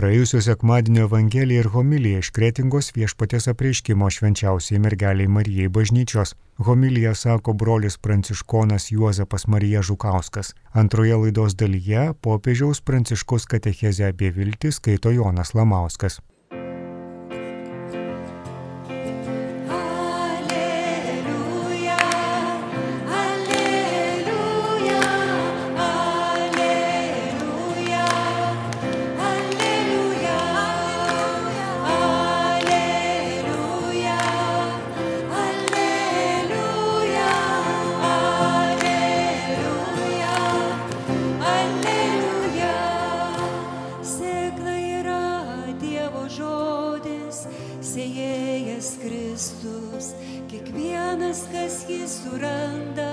Praėjusio sekmadienio Evangelija ir homilija iš Kretingos viešpatės apreiškimo švenčiausiai mergeliai Marijai bažnyčios. Homilija sako brolis pranciškonas Juozapas Marija Žukauskas. Antroje laidos dalyje popiežiaus pranciškos katechezę apie viltį skaito Jonas Lamauskas. randa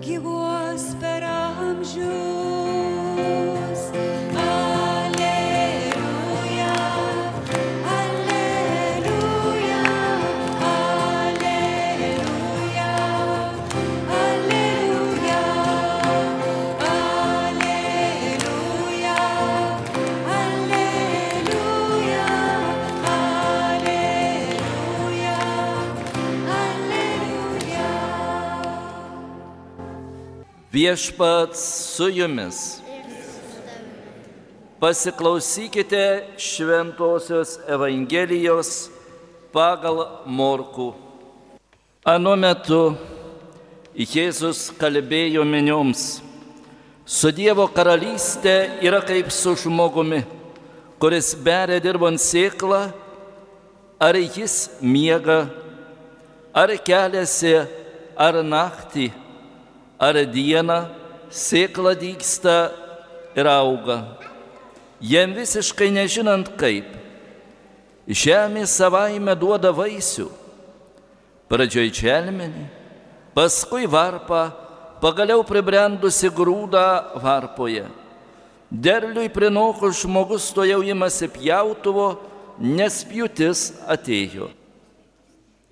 gyvuos per amžius. Viešpats su jumis. Pasiklausykite Šventojios Evangelijos pagal Morku. Anu metu Jėzus kalbėjo minioms. Su Dievo karalystė yra kaip su žmogumi, kuris beria dirbant sėklą, ar jis miega, ar keliasi, ar naktį ar dieną sėkla dyksta ir auga, jiem visiškai nežinant kaip. Žemė savaime duoda vaisių, pradžioj čelmenį, paskui varpą, pagaliau pribrendusi grūdą varpoje. Derliui prinokus žmogus to jau imasi pjautuvo, nes pjūtis atėjo.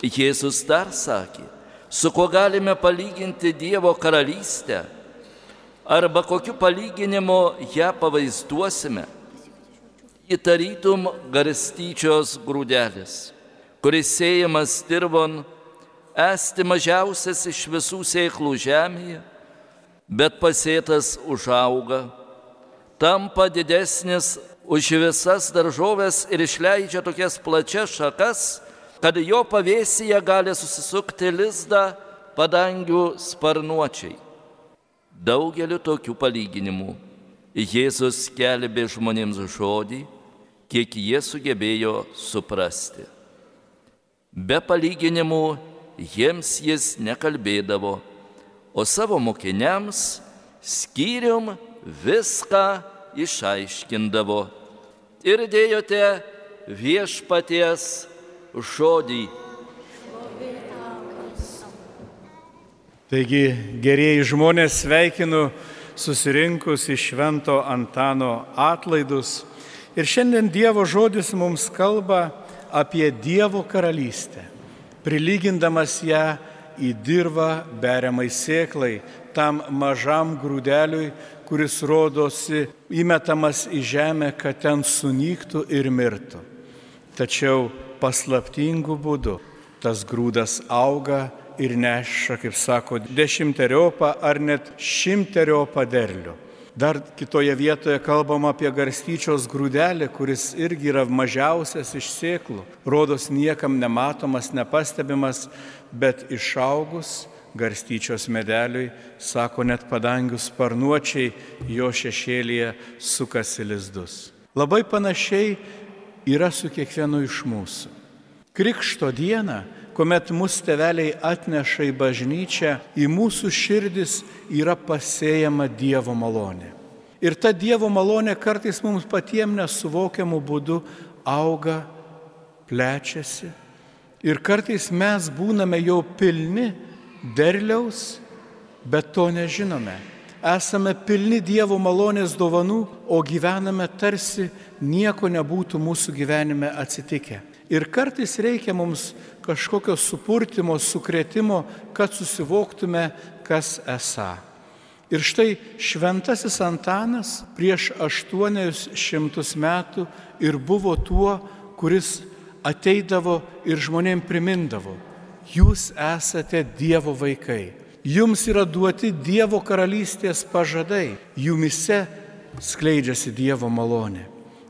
Jėzus dar sakė, su kuo galime palyginti Dievo karalystę, arba kokiu palyginimu ją pavaizduosime, įtarytum garstyčios grūdelis, kuris sėjamas dirbon, esti mažiausias iš visų sėklų žemėje, bet pasėtas užauga, tampa didesnis už visas daržovės ir išleidžia tokias plačias šakas, kad jo pavėsyje gali susisukti lizdą padangių sparnuočiai. Daugeliu tokių palyginimų Jėzus kelbė žmonėms žodį, kiek jie sugebėjo suprasti. Be palyginimų jiems jis nekalbėdavo, o savo mokiniams skyrium viską išaiškindavo. Ir dėjote viešpaties žodį. Taigi, gerieji žmonės, sveikinu susirinkus į Švento Antano atlaidus. Ir šiandien Dievo žodis mums kalba apie Dievo karalystę, prilygindamas ją į dirvą beriamai sėklai, tam mažam grūdeliui, kuris rodosi įmetamas į žemę, kad ten sunyktų ir mirtų. Tačiau paslaptingu būdu tas grūdas auga ir neša, kaip sako, dešimteriopą ar net šimteriopą derlių. Dar kitoje vietoje kalbam apie garstyčios grūdelį, kuris irgi yra mažiausias iš sėklų. Rodos niekam nematomas, nepastebimas, bet išaugus garstyčios medeliui, sako net padangius sparnuočiai, jo šešėlėje sukasi lizdus. Labai panašiai yra su kiekvienu iš mūsų. Krikšto dieną, kuomet mus teveliai atneša į bažnyčią, į mūsų širdis yra pasėjama Dievo malonė. Ir ta Dievo malonė kartais mums patiems nesuvokiamų būdų auga, plečiasi. Ir kartais mes būname jau pilni derliaus, bet to nežinome esame pilni Dievo malonės dovanų, o gyvename tarsi nieko nebūtų mūsų gyvenime atsitikę. Ir kartais reikia mums kažkokio supurtimo, sukretimo, kad susivoktume, kas esą. Ir štai šventasis Antanas prieš 800 metų ir buvo tuo, kuris ateidavo ir žmonėm primindavo, jūs esate Dievo vaikai, jums yra duoti Dievo karalystės pažadai, jumise skleidžiasi Dievo malonė.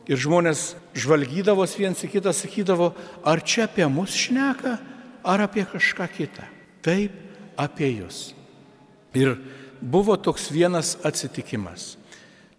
Ir žmonės žvalgydavos viens į kitą, sakydavo, ar čia apie mus šneka, ar apie kažką kitą. Taip, apie jūs. Ir buvo toks vienas atsitikimas.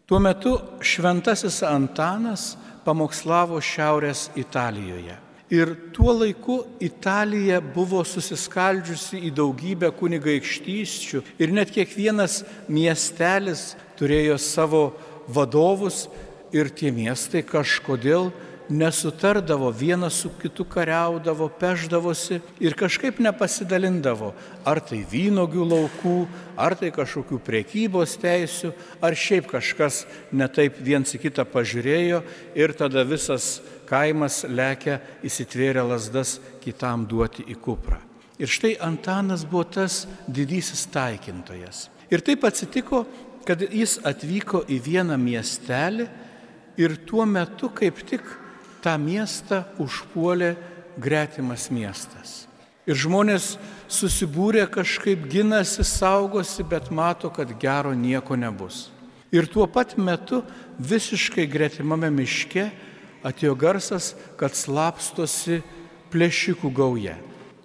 Tuo metu šventasis Antanas pamokslavo Šiaurės Italijoje. Ir tuo laiku Italija buvo susiskaldžiusi į daugybę kunigaikštysčių. Ir net kiekvienas miestelis turėjo savo vadovus. Ir tie miestai kažkodėl nesutardavo, vienas su kitu kariaudavo, peždavosi ir kažkaip nepasidalindavo, ar tai vynogių laukų, ar tai kažkokių priekybos teisių, ar šiaip kažkas netaip viens į kitą pažiūrėjo ir tada visas kaimas lekia įsitvėrę lasdas kitam duoti į kuprą. Ir štai Antanas buvo tas didysis taikintojas. Ir taip atsitiko, kad jis atvyko į vieną miestelį ir tuo metu kaip tik tą miestą užpuolė gretimas miestas. Ir žmonės susibūrė kažkaip ginasi, saugosi, bet mato, kad gero nieko nebus. Ir tuo pat metu visiškai gretimame miške atėjo garsas, kad slapstosi plėšikų gauja.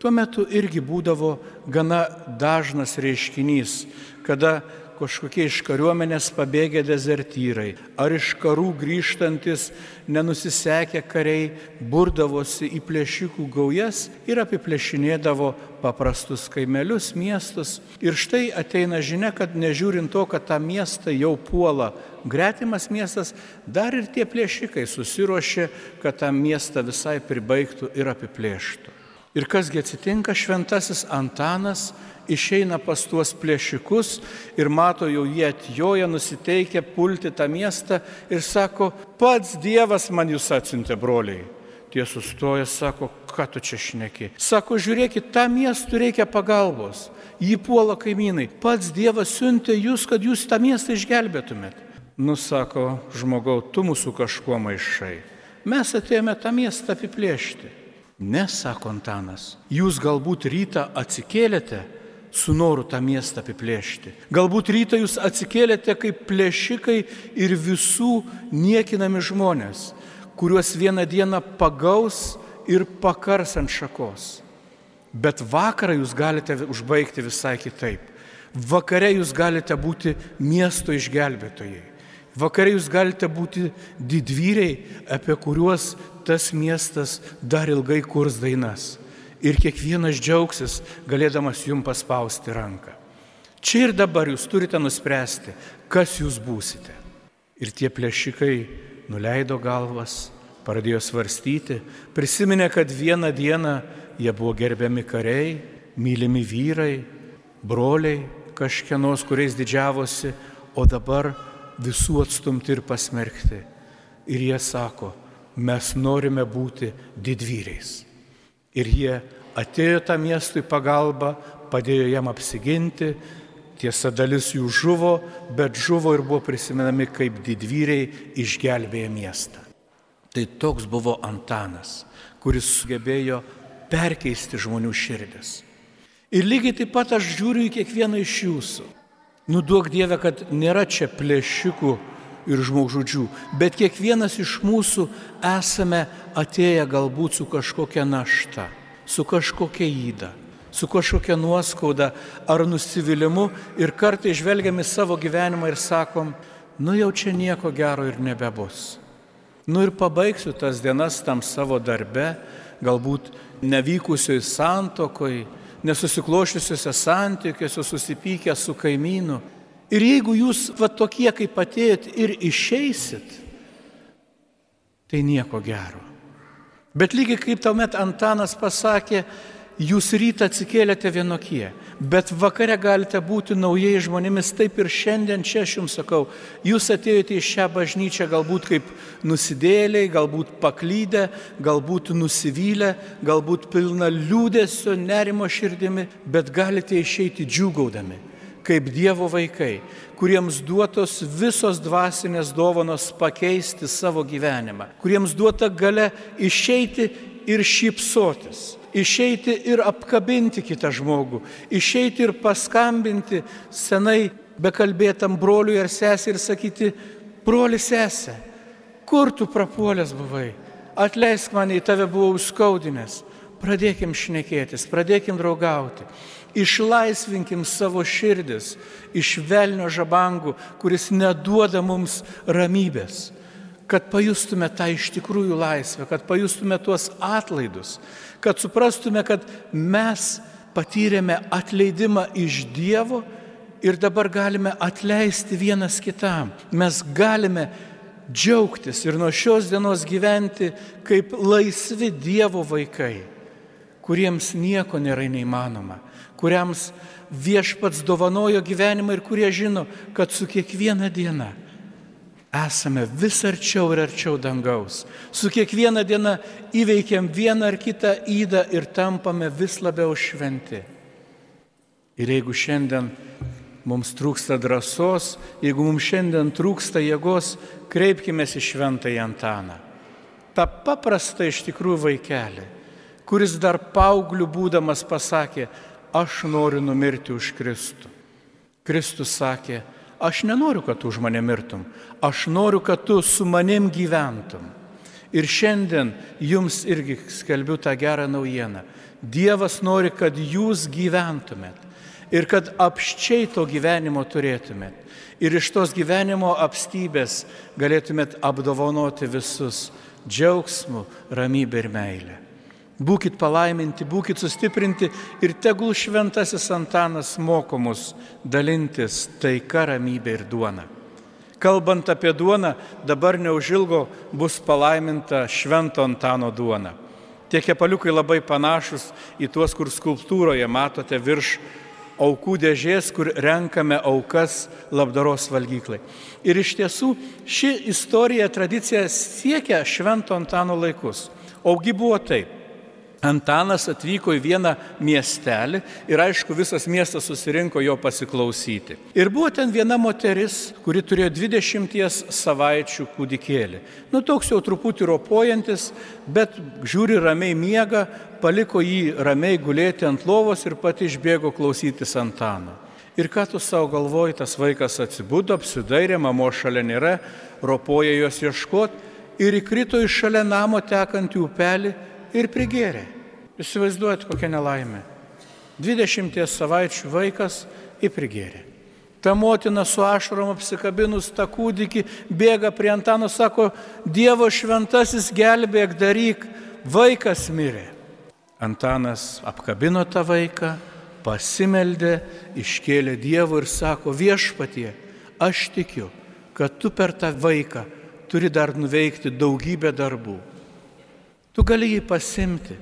Tuo metu irgi būdavo gana dažnas reiškinys, kada kažkokie iš kariuomenės pabėgę dezertyrai, ar iš karų grįžtantis nenusisekę kariai burdavosi į plėšikų gaujas ir apiplėšinėdavo paprastus kaimelius, miestus. Ir štai ateina žinia, kad nežiūrint to, kad tą miestą jau puola gretimas miestas, dar ir tie plėšikai susirošė, kad tą miestą visai pribaigtų ir apiplėštų. Ir kasgi atsitinka, šventasis Antanas išeina pas tuos plėšikus ir mato jau jie atjoja, nusiteikia pulti tą miestą ir sako, pats Dievas man jūs atsintė, broliai. Tie sustoja, sako, ką tu čia šneki. Sako, žiūrėkit, tą miestų reikia pagalbos. Jį puola kaimynai. Pats Dievas siuntė jūs, kad jūs tą miestą išgelbėtumėt. Nusako, žmogau, tu mūsų kažkuo maišai. Mes atėjome tą miestą apiplėšti. Ne, sako Antanas, jūs galbūt rytą atsikėlėte su noru tą miestą apiplėšti. Galbūt rytą jūs atsikėlėte kaip plėšikai ir visų niekinami žmonės, kuriuos vieną dieną pagaus ir pakars ant šakos. Bet vakarą jūs galite užbaigti visai kitaip. Vakare jūs galite būti miesto išgelbėtojai. Vakare jūs galite būti didvyriai, apie kuriuos tas miestas dar ilgai kurs dainas ir kiekvienas džiaugsis, galėdamas jum paspausti ranką. Čia ir dabar jūs turite nuspręsti, kas jūs būsite. Ir tie plėšikai nuleido galvas, pradėjo svarstyti, prisiminė, kad vieną dieną jie buvo gerbiami kariai, mylimi vyrai, broliai, kažkienos, kuriais didžiavosi, o dabar visų atstumti ir pasmerkti. Ir jie sako, mes norime būti didvyriais. Ir jie atėjo tą miestui pagalbą, padėjo jam apsiginti, tiesa dalis jų žuvo, bet žuvo ir buvo prisimenami kaip didvyriai išgelbėję miestą. Tai toks buvo Antanas, kuris sugebėjo perkeisti žmonių širdis. Ir lygiai taip pat aš žiūriu į kiekvieną iš jūsų. Nuduok Dievę, kad nėra čia plėšikų ir žmogžudžių, bet kiekvienas iš mūsų esame atėję galbūt su kažkokia našta, su kažkokia įda, su kažkokia nuoskauda ar nusivylimu ir kartai žvelgiam į savo gyvenimą ir sakom, nu jau čia nieko gero ir nebebus. Nu ir pabaigsiu tas dienas tam savo darbe, galbūt nevykusioj santokoj, nesusiklošiusiuose santykiuose, susipykę su kaimynu. Ir jeigu jūs va tokie kaip atėjot ir išeisit, tai nieko gero. Bet lygiai kaip tuomet Antanas pasakė, jūs rytą atsikėlėte vienokie, bet vakare galite būti naujai žmonėmis, taip ir šiandien čia aš jums sakau, jūs atėjote į šią bažnyčią galbūt kaip nusidėliai, galbūt paklydę, galbūt nusivylę, galbūt pilna liūdėsio, nerimo širdimi, bet galite išeiti džiugaudami kaip Dievo vaikai, kuriems duotos visos dvasinės dovanos pakeisti savo gyvenimą, kuriems duota gale išeiti ir šypsotis, išeiti ir apkabinti kitą žmogų, išeiti ir paskambinti senai bekalbėtam broliui ar sesė ir sakyti, broli sesė, kur tu prapuolęs buvai, atleisk mane, į tave buvau skaudinęs, pradėkim šnekėtis, pradėkim draugauti. Išlaisvinkim savo širdis iš velnio žabangų, kuris neduoda mums ramybės, kad pajustume tą iš tikrųjų laisvę, kad pajustume tuos atlaidus, kad suprastume, kad mes patyrėme atleidimą iš Dievo ir dabar galime atleisti vienas kitam. Mes galime džiaugtis ir nuo šios dienos gyventi kaip laisvi Dievo vaikai, kuriems nieko nėra neįmanoma kuriams viešpats dovanojo gyvenimą ir kurie žino, kad su kiekviena diena esame vis arčiau ir arčiau dangaus. Su kiekviena diena įveikiam vieną ar kitą įdą ir tampame vis labiau šventi. Ir jeigu šiandien mums trūksta drąsos, jeigu mums šiandien trūksta jėgos, kreipkime į šventąjį Antaną. Ta paprasta iš tikrųjų vaikelė, kuris dar paauglių būdamas pasakė, aš noriu numirti už Kristų. Kristus sakė, aš nenoriu, kad tu už mane mirtum, aš noriu, kad tu su manim gyventum. Ir šiandien jums irgi skelbiu tą gerą naujieną. Dievas nori, kad jūs gyventumėt ir kad apščiai to gyvenimo turėtumėt. Ir iš tos gyvenimo apstybės galėtumėt apdovanoti visus džiaugsmu, ramybę ir meilę. Būkit palaiminti, būkit sustiprinti ir tegul šventasis Antanas moko mus dalintis taika, ramybė ir duona. Kalbant apie duoną, dabar neužilgo bus palaiminta švento Antano duona. Tie kepaliukai labai panašus į tuos, kur skulptūroje matote virš aukų dėžės, kur renkame aukas labdaros valgyklai. Ir iš tiesų ši istorija, tradicija siekia švento Antano laikus. Augi buvo taip. Antanas atvyko į vieną miestelį ir aišku visas miestas susirinko jo pasiklausyti. Ir buvo ten viena moteris, kuri turėjo 20 savaičių kūdikėlį. Nu toks jau truputį ropojantis, bet žiūri ramiai miega, paliko jį ramiai gulėti ant lovos ir pati išbėgo klausytis Antano. Ir ką tu savo galvoji, tas vaikas atsibudo, apsidairė, mamo šalia nėra, ropoja jos ieškoti ir įkrito iš šalia namo tekantį upelį ir prigėrė. Įsivaizduojat, kokia nelaimė. 20 savaičių vaikas įprigėrė. Ta motina su ašarom apsikabinus tą kūdikį bėga prie Antano, sako, Dievo šventasis gelbėk daryk, vaikas mirė. Antanas apkabino tą vaiką, pasimeldė, iškėlė Dievo ir sako, viešpatie, aš tikiu, kad tu per tą vaiką turi dar nuveikti daugybę darbų. Tu gali jį pasimti,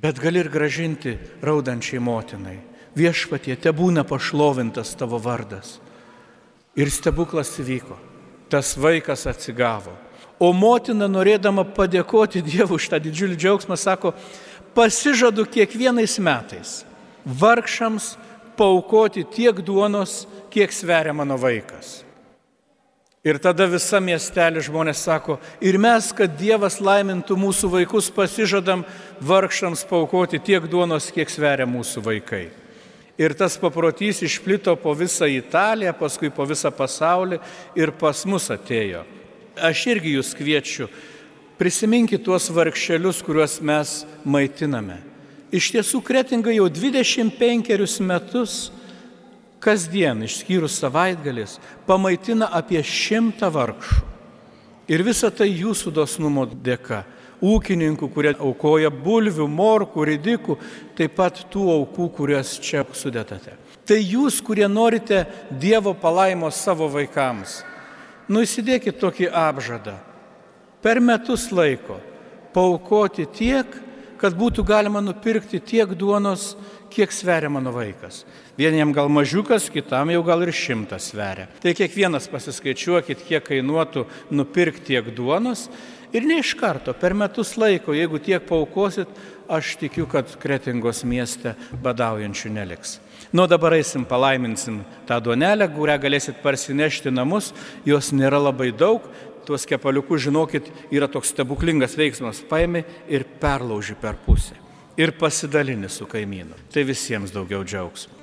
bet gali ir gražinti raudančiai motinai. Viešpatie, te būna pašlovintas tavo vardas. Ir stebuklas įvyko. Tas vaikas atsigavo. O motina, norėdama padėkoti Dievui už tą didžiulį džiaugsmą, sako, pasižadu kiekvienais metais vargšams paukoti tiek duonos, kiek sveria mano vaikas. Ir tada visa miestelė žmonės sako, ir mes, kad Dievas laimintų mūsų vaikus, pasižadam vargšams paukoti tiek duonos, kiek sveria mūsų vaikai. Ir tas paprotys išplito po visą Italiją, paskui po visą pasaulį ir pas mus atėjo. Aš irgi jūs kviečiu, prisiminkit tuos vargšelius, kuriuos mes maitiname. Iš tiesų, kretinga jau 25 metus kasdien, išskyrus savaitgalis, pamaitina apie šimtą vargšų. Ir visa tai jūsų dosnumo dėka. Ūkininkų, kurie aukoja bulvių, morkų, ridikų, taip pat tų aukų, kurias čia sudėtate. Tai jūs, kurie norite Dievo palaimos savo vaikams, nusidėkit tokį apžadą. Per metus laiko paukoti tiek, kad būtų galima nupirkti tiek duonos, kiek sveria mano vaikas. Vieniem gal mažiukas, kitam jau gal ir šimtas sveria. Tai kiekvienas pasiskaičiuokit, kiek kainuotų nupirkti tiek duonos ir ne iš karto, per metus laiko, jeigu tiek paukosit, aš tikiu, kad Kretingos mieste badaujančių neliks. Nu dabar eisim, palaiminsim tą duonelę, kurią galėsit parsinešti namus, jos nėra labai daug, tuos kepaliukus, žinokit, yra toks stebuklingas veiksmas, paimi ir perlauži per pusę. Ir pasidalini su kaimynu. Tai visiems daugiau džiaugsmo.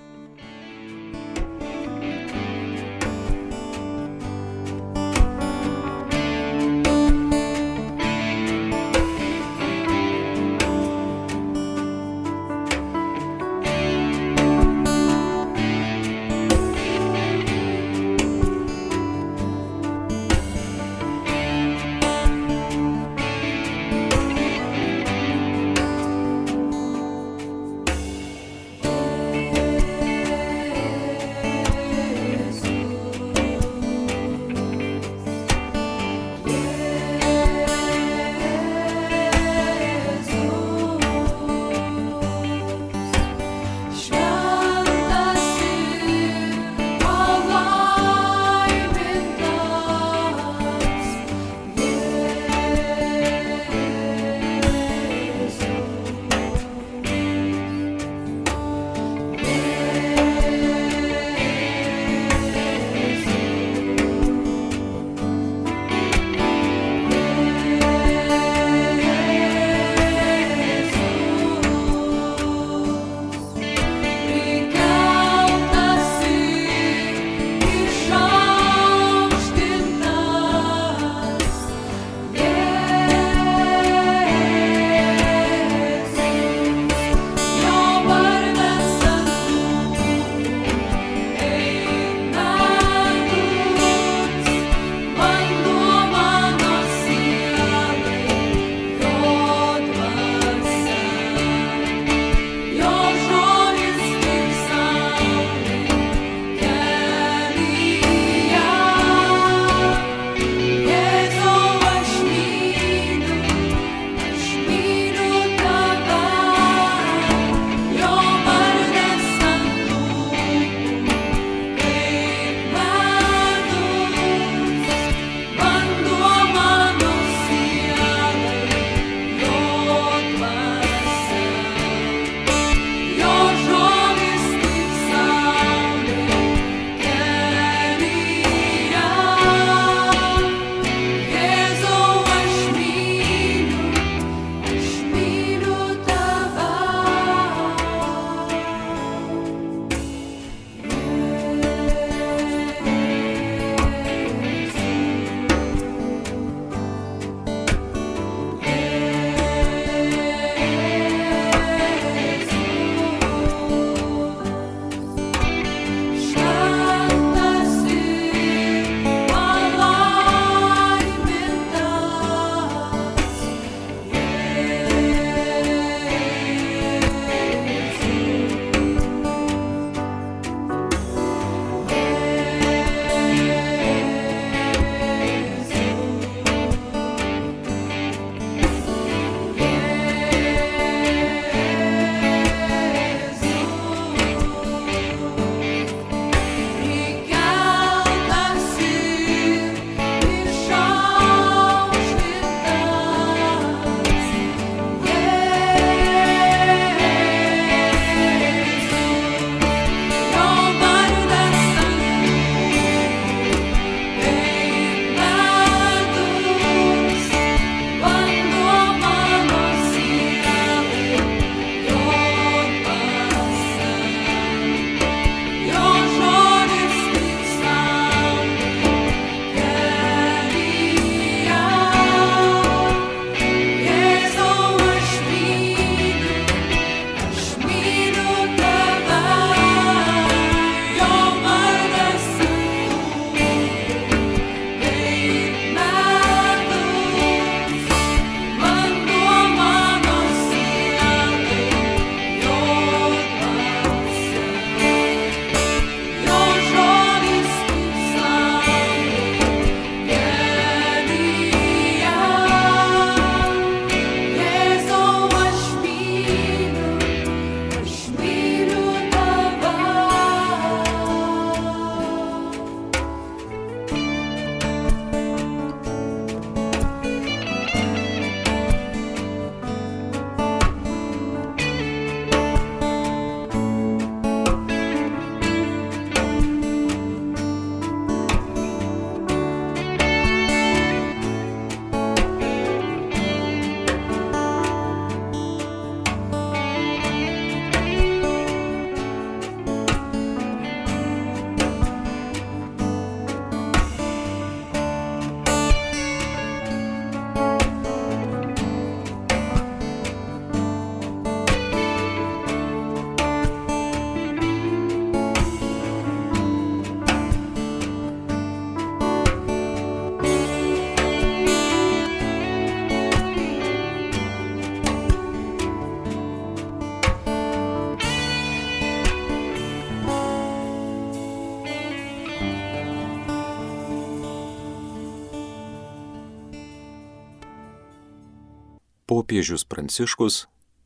Popiežius Pranciškus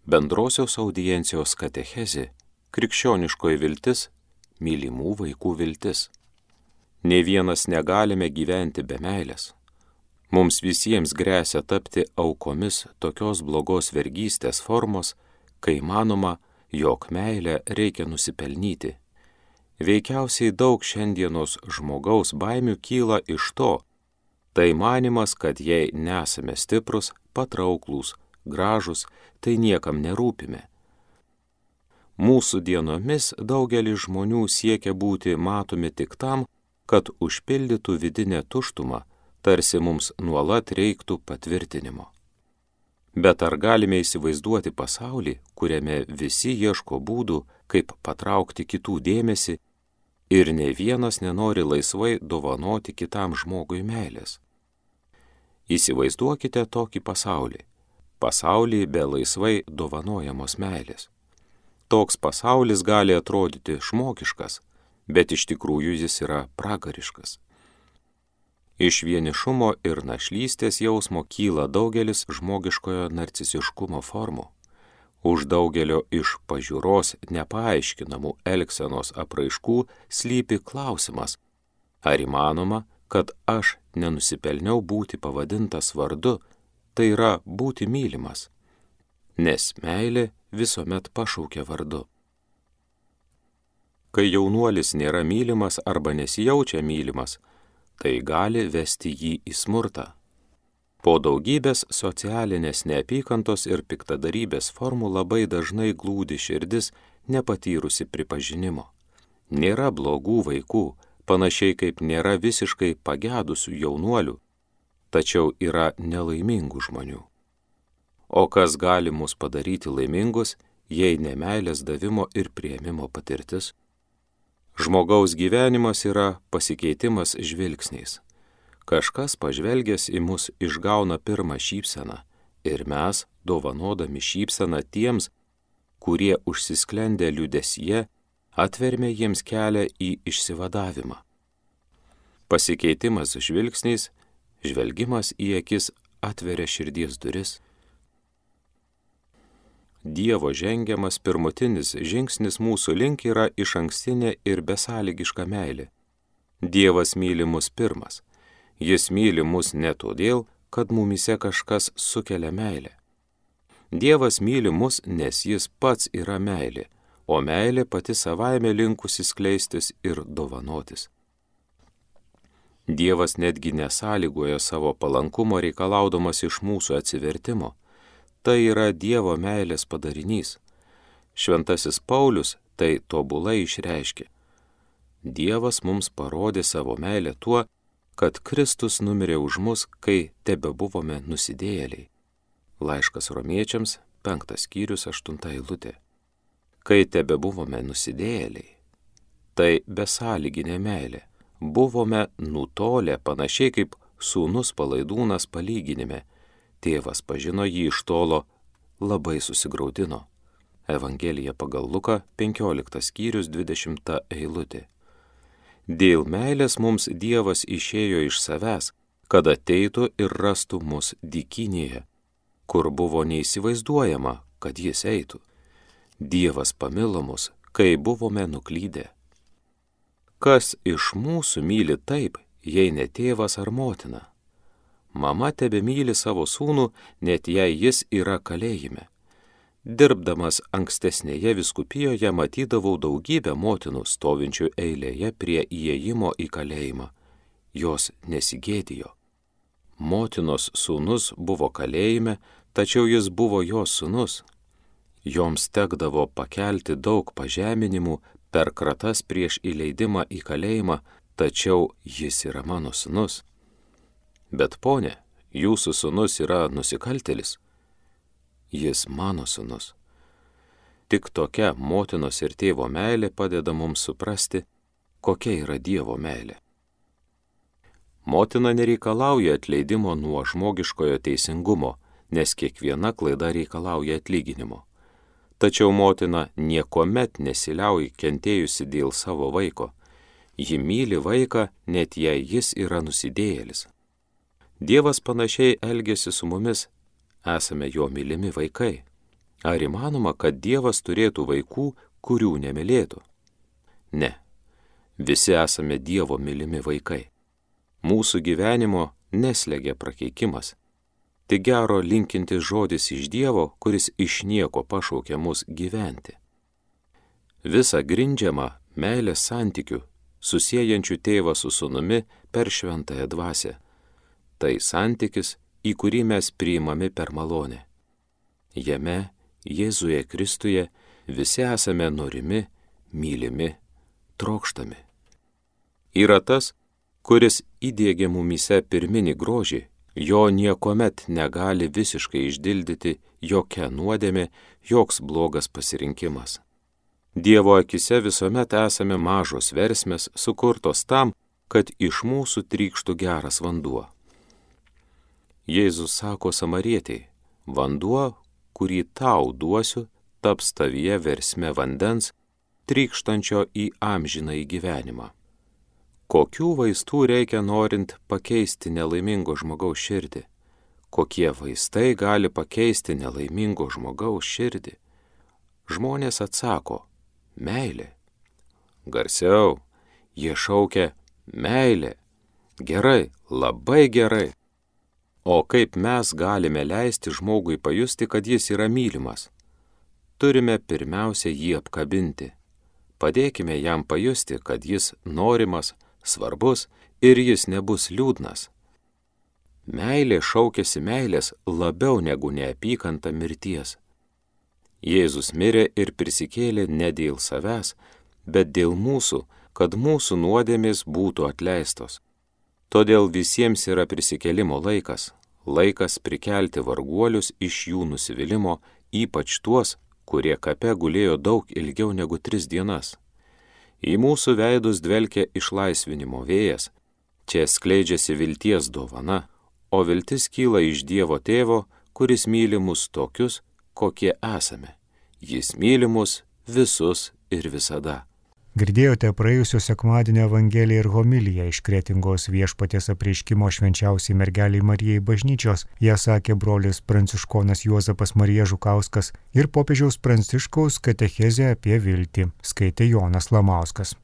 bendrosios audiencijos katechezė krikščioniškoji viltis, mylimų vaikų viltis. Ne vienas negalime gyventi be meilės. Mums visiems grėsia tapti aukomis tokios blogos vergystės formos, kai manoma, jog meilę reikia nusipelnyti. Veikiausiai daug šiandienos žmogaus baimių kyla iš to, tai manimas, kad jei nesame stiprus, patrauklus, gražus, tai niekam nerūpime. Mūsų dienomis daugelis žmonių siekia būti matomi tik tam, kad užpildytų vidinę tuštumą, tarsi mums nuolat reiktų patvirtinimo. Bet ar galime įsivaizduoti pasaulį, kuriame visi ieško būdų, kaip patraukti kitų dėmesį ir ne vienas nenori laisvai dovanoti kitam žmogui meilės? Įsivaizduokite tokį pasaulį pasaulį be laisvai dovanojamos meilės. Toks pasaulis gali atrodyti žmogiškas, bet iš tikrųjų jis yra pragariškas. Iš vienišumo ir našlystės jausmo kyla daugelis žmogiškojo narcisiškumo formų. Už daugelio iš pažiūros nepaaiškinamų elgsenos apraiškų slypi klausimas, ar įmanoma, kad aš nenusipelniau būti pavadintas vardu, tai yra būti mylimas, nes meilė visuomet pašaukia vardu. Kai jaunuolis nėra mylimas arba nesijaučia mylimas, tai gali vesti jį į smurtą. Po daugybės socialinės neapykantos ir piktadarybės formų labai dažnai glūdi širdis nepatyrusi pripažinimo. Nėra blogų vaikų, panašiai kaip nėra visiškai pagedusių jaunuolių, tačiau yra nelaimingų žmonių. O kas gali mus padaryti laimingus, jei nemailės davimo ir prieimimo patirtis? Žmogaus gyvenimas yra pasikeitimas žvilgsniais. Kažkas pažvelgęs į mus išgauna pirmą šypseną ir mes, dovanodami šypseną tiems, kurie užsisklendė liudesyje, atvermė jiems kelią į išsivadavimą. Pasikeitimas žvilgsniais Žvelgimas į akis atveria širdies duris. Dievo žengiamas pirmutinis žingsnis mūsų link yra iš ankstinė ir besąlygiška meilė. Dievas myli mus pirmas. Jis myli mus ne todėl, kad mumise kažkas sukelia meilę. Dievas myli mus, nes jis pats yra meilė, o meilė pati savaime linkusi skleistis ir dovanotis. Dievas netgi nesąlygoja savo palankumo reikalaudamas iš mūsų atsivertimo. Tai yra Dievo meilės padarinys. Šventasis Paulius tai tobulai išreiškė. Dievas mums parodė savo meilę tuo, kad Kristus numirė už mus, kai tebe buvome nusidėjėliai. Laiškas romiečiams, penktas skyrius, aštunta eilutė. Kai tebe buvome nusidėjėliai, tai besąlyginė meilė buvome nutolę panašiai kaip sūnus palaidūnas palyginime. Tėvas pažino jį iš tolo, labai susigaudino. Evangelija pagal Luką 15 skyrius 20 eilutė. Dėl meilės mums Dievas išėjo iš savęs, kad ateitų ir rastų mus dykinėje, kur buvo neįsivaizduojama, kad jis eitų. Dievas pamilo mus, kai buvome nuklydę. Kas iš mūsų myli taip, jei ne tėvas ar motina? Mama tebe myli savo sūnų, net jei jis yra kalėjime. Dirbdamas ankstesnėje viskupijoje matydavau daugybę motinų stovinčių eilėje prie įėjimo į kalėjimą. Jos nesigėdijo. Motinos sūnus buvo kalėjime, tačiau jis buvo jos sūnus. Joms tekdavo pakelti daug pažeminimų, per kratas prieš įleidimą į kalėjimą, tačiau jis yra mano sunus. Bet ponė, jūsų sunus yra nusikaltelis. Jis mano sunus. Tik tokia motinos ir tėvo meilė padeda mums suprasti, kokia yra Dievo meilė. Motina nereikalauja atleidimo nuo žmogiškojo teisingumo, nes kiekviena klaida reikalauja atlyginimo. Tačiau motina niekuomet nesiliauja kentėjusi dėl savo vaiko. Ji myli vaiką, net jei jis yra nusidėjėlis. Dievas panašiai elgesi su mumis, esame jo mylimi vaikai. Ar įmanoma, kad Dievas turėtų vaikų, kurių nemylėtų? Ne. Visi esame Dievo mylimi vaikai. Mūsų gyvenimo neslegia prakeikimas. Tik gero linkintis žodis iš Dievo, kuris iš nieko pašaukia mus gyventi. Visa grindžiama meilės santykių, susijęjančių tėvą su sunumi per šventąją dvasę. Tai santykis, į kurį mes priimami per malonę. Jame, Jėzuje Kristuje, visi esame norimi, mylimi, trokštami. Yra tas, kuris įdėgė mumise pirminį grožį, jo niekuomet negali visiškai išdildyti jokia nuodėmė, joks blogas pasirinkimas. Dievo akise visuomet esame mažos versmės, sukurtos tam, kad iš mūsų trykštų geras vanduo. Jėzus sako samarietiai, vanduo, kurį tau duosiu, taps tavyje versme vandens, trykštančio į amžiną į gyvenimą. Kokių vaistų reikia norint pakeisti nelaimingo žmogaus širdį? Kokie vaistai gali pakeisti nelaimingo žmogaus širdį? Žmonės atsako, meilė. Garsiau, jie šaukia meilė. Gerai, labai gerai. O kaip mes galime leisti žmogui pajusti, kad jis yra mylimas? Turime pirmiausia jį apkabinti. Padėkime jam pajusti, kad jis norimas, svarbus ir jis nebus liūdnas. Meilė šaukėsi meilės labiau negu neapykanta mirties. Jėzus mirė ir prisikėlė ne dėl savęs, bet dėl mūsų, kad mūsų nuodėmės būtų atleistos. Todėl visiems yra prisikėlimo laikas, laikas prikelti varguolius iš jų nusivylimų, ypač tuos, kurie kape gulėjo daug ilgiau negu tris dienas. Į mūsų veidus dvelkia išlaisvinimo vėjas, čia skleidžiasi vilties dovana, o viltis kyla iš Dievo tėvo, kuris myli mus tokius, kokie esame. Jis myli mus visus ir visada. Girdėjote praėjusio sekmadienio Evangeliją ir homiliją iš kretingos viešpatės apreiškimo švenčiausiai mergeliai Marijai bažnyčios. Ją sakė brolis pranciškonas Juozapas Marija Žukauskas ir popiežiaus pranciškaus katechezė apie viltį, skaitė Jonas Lamauskas.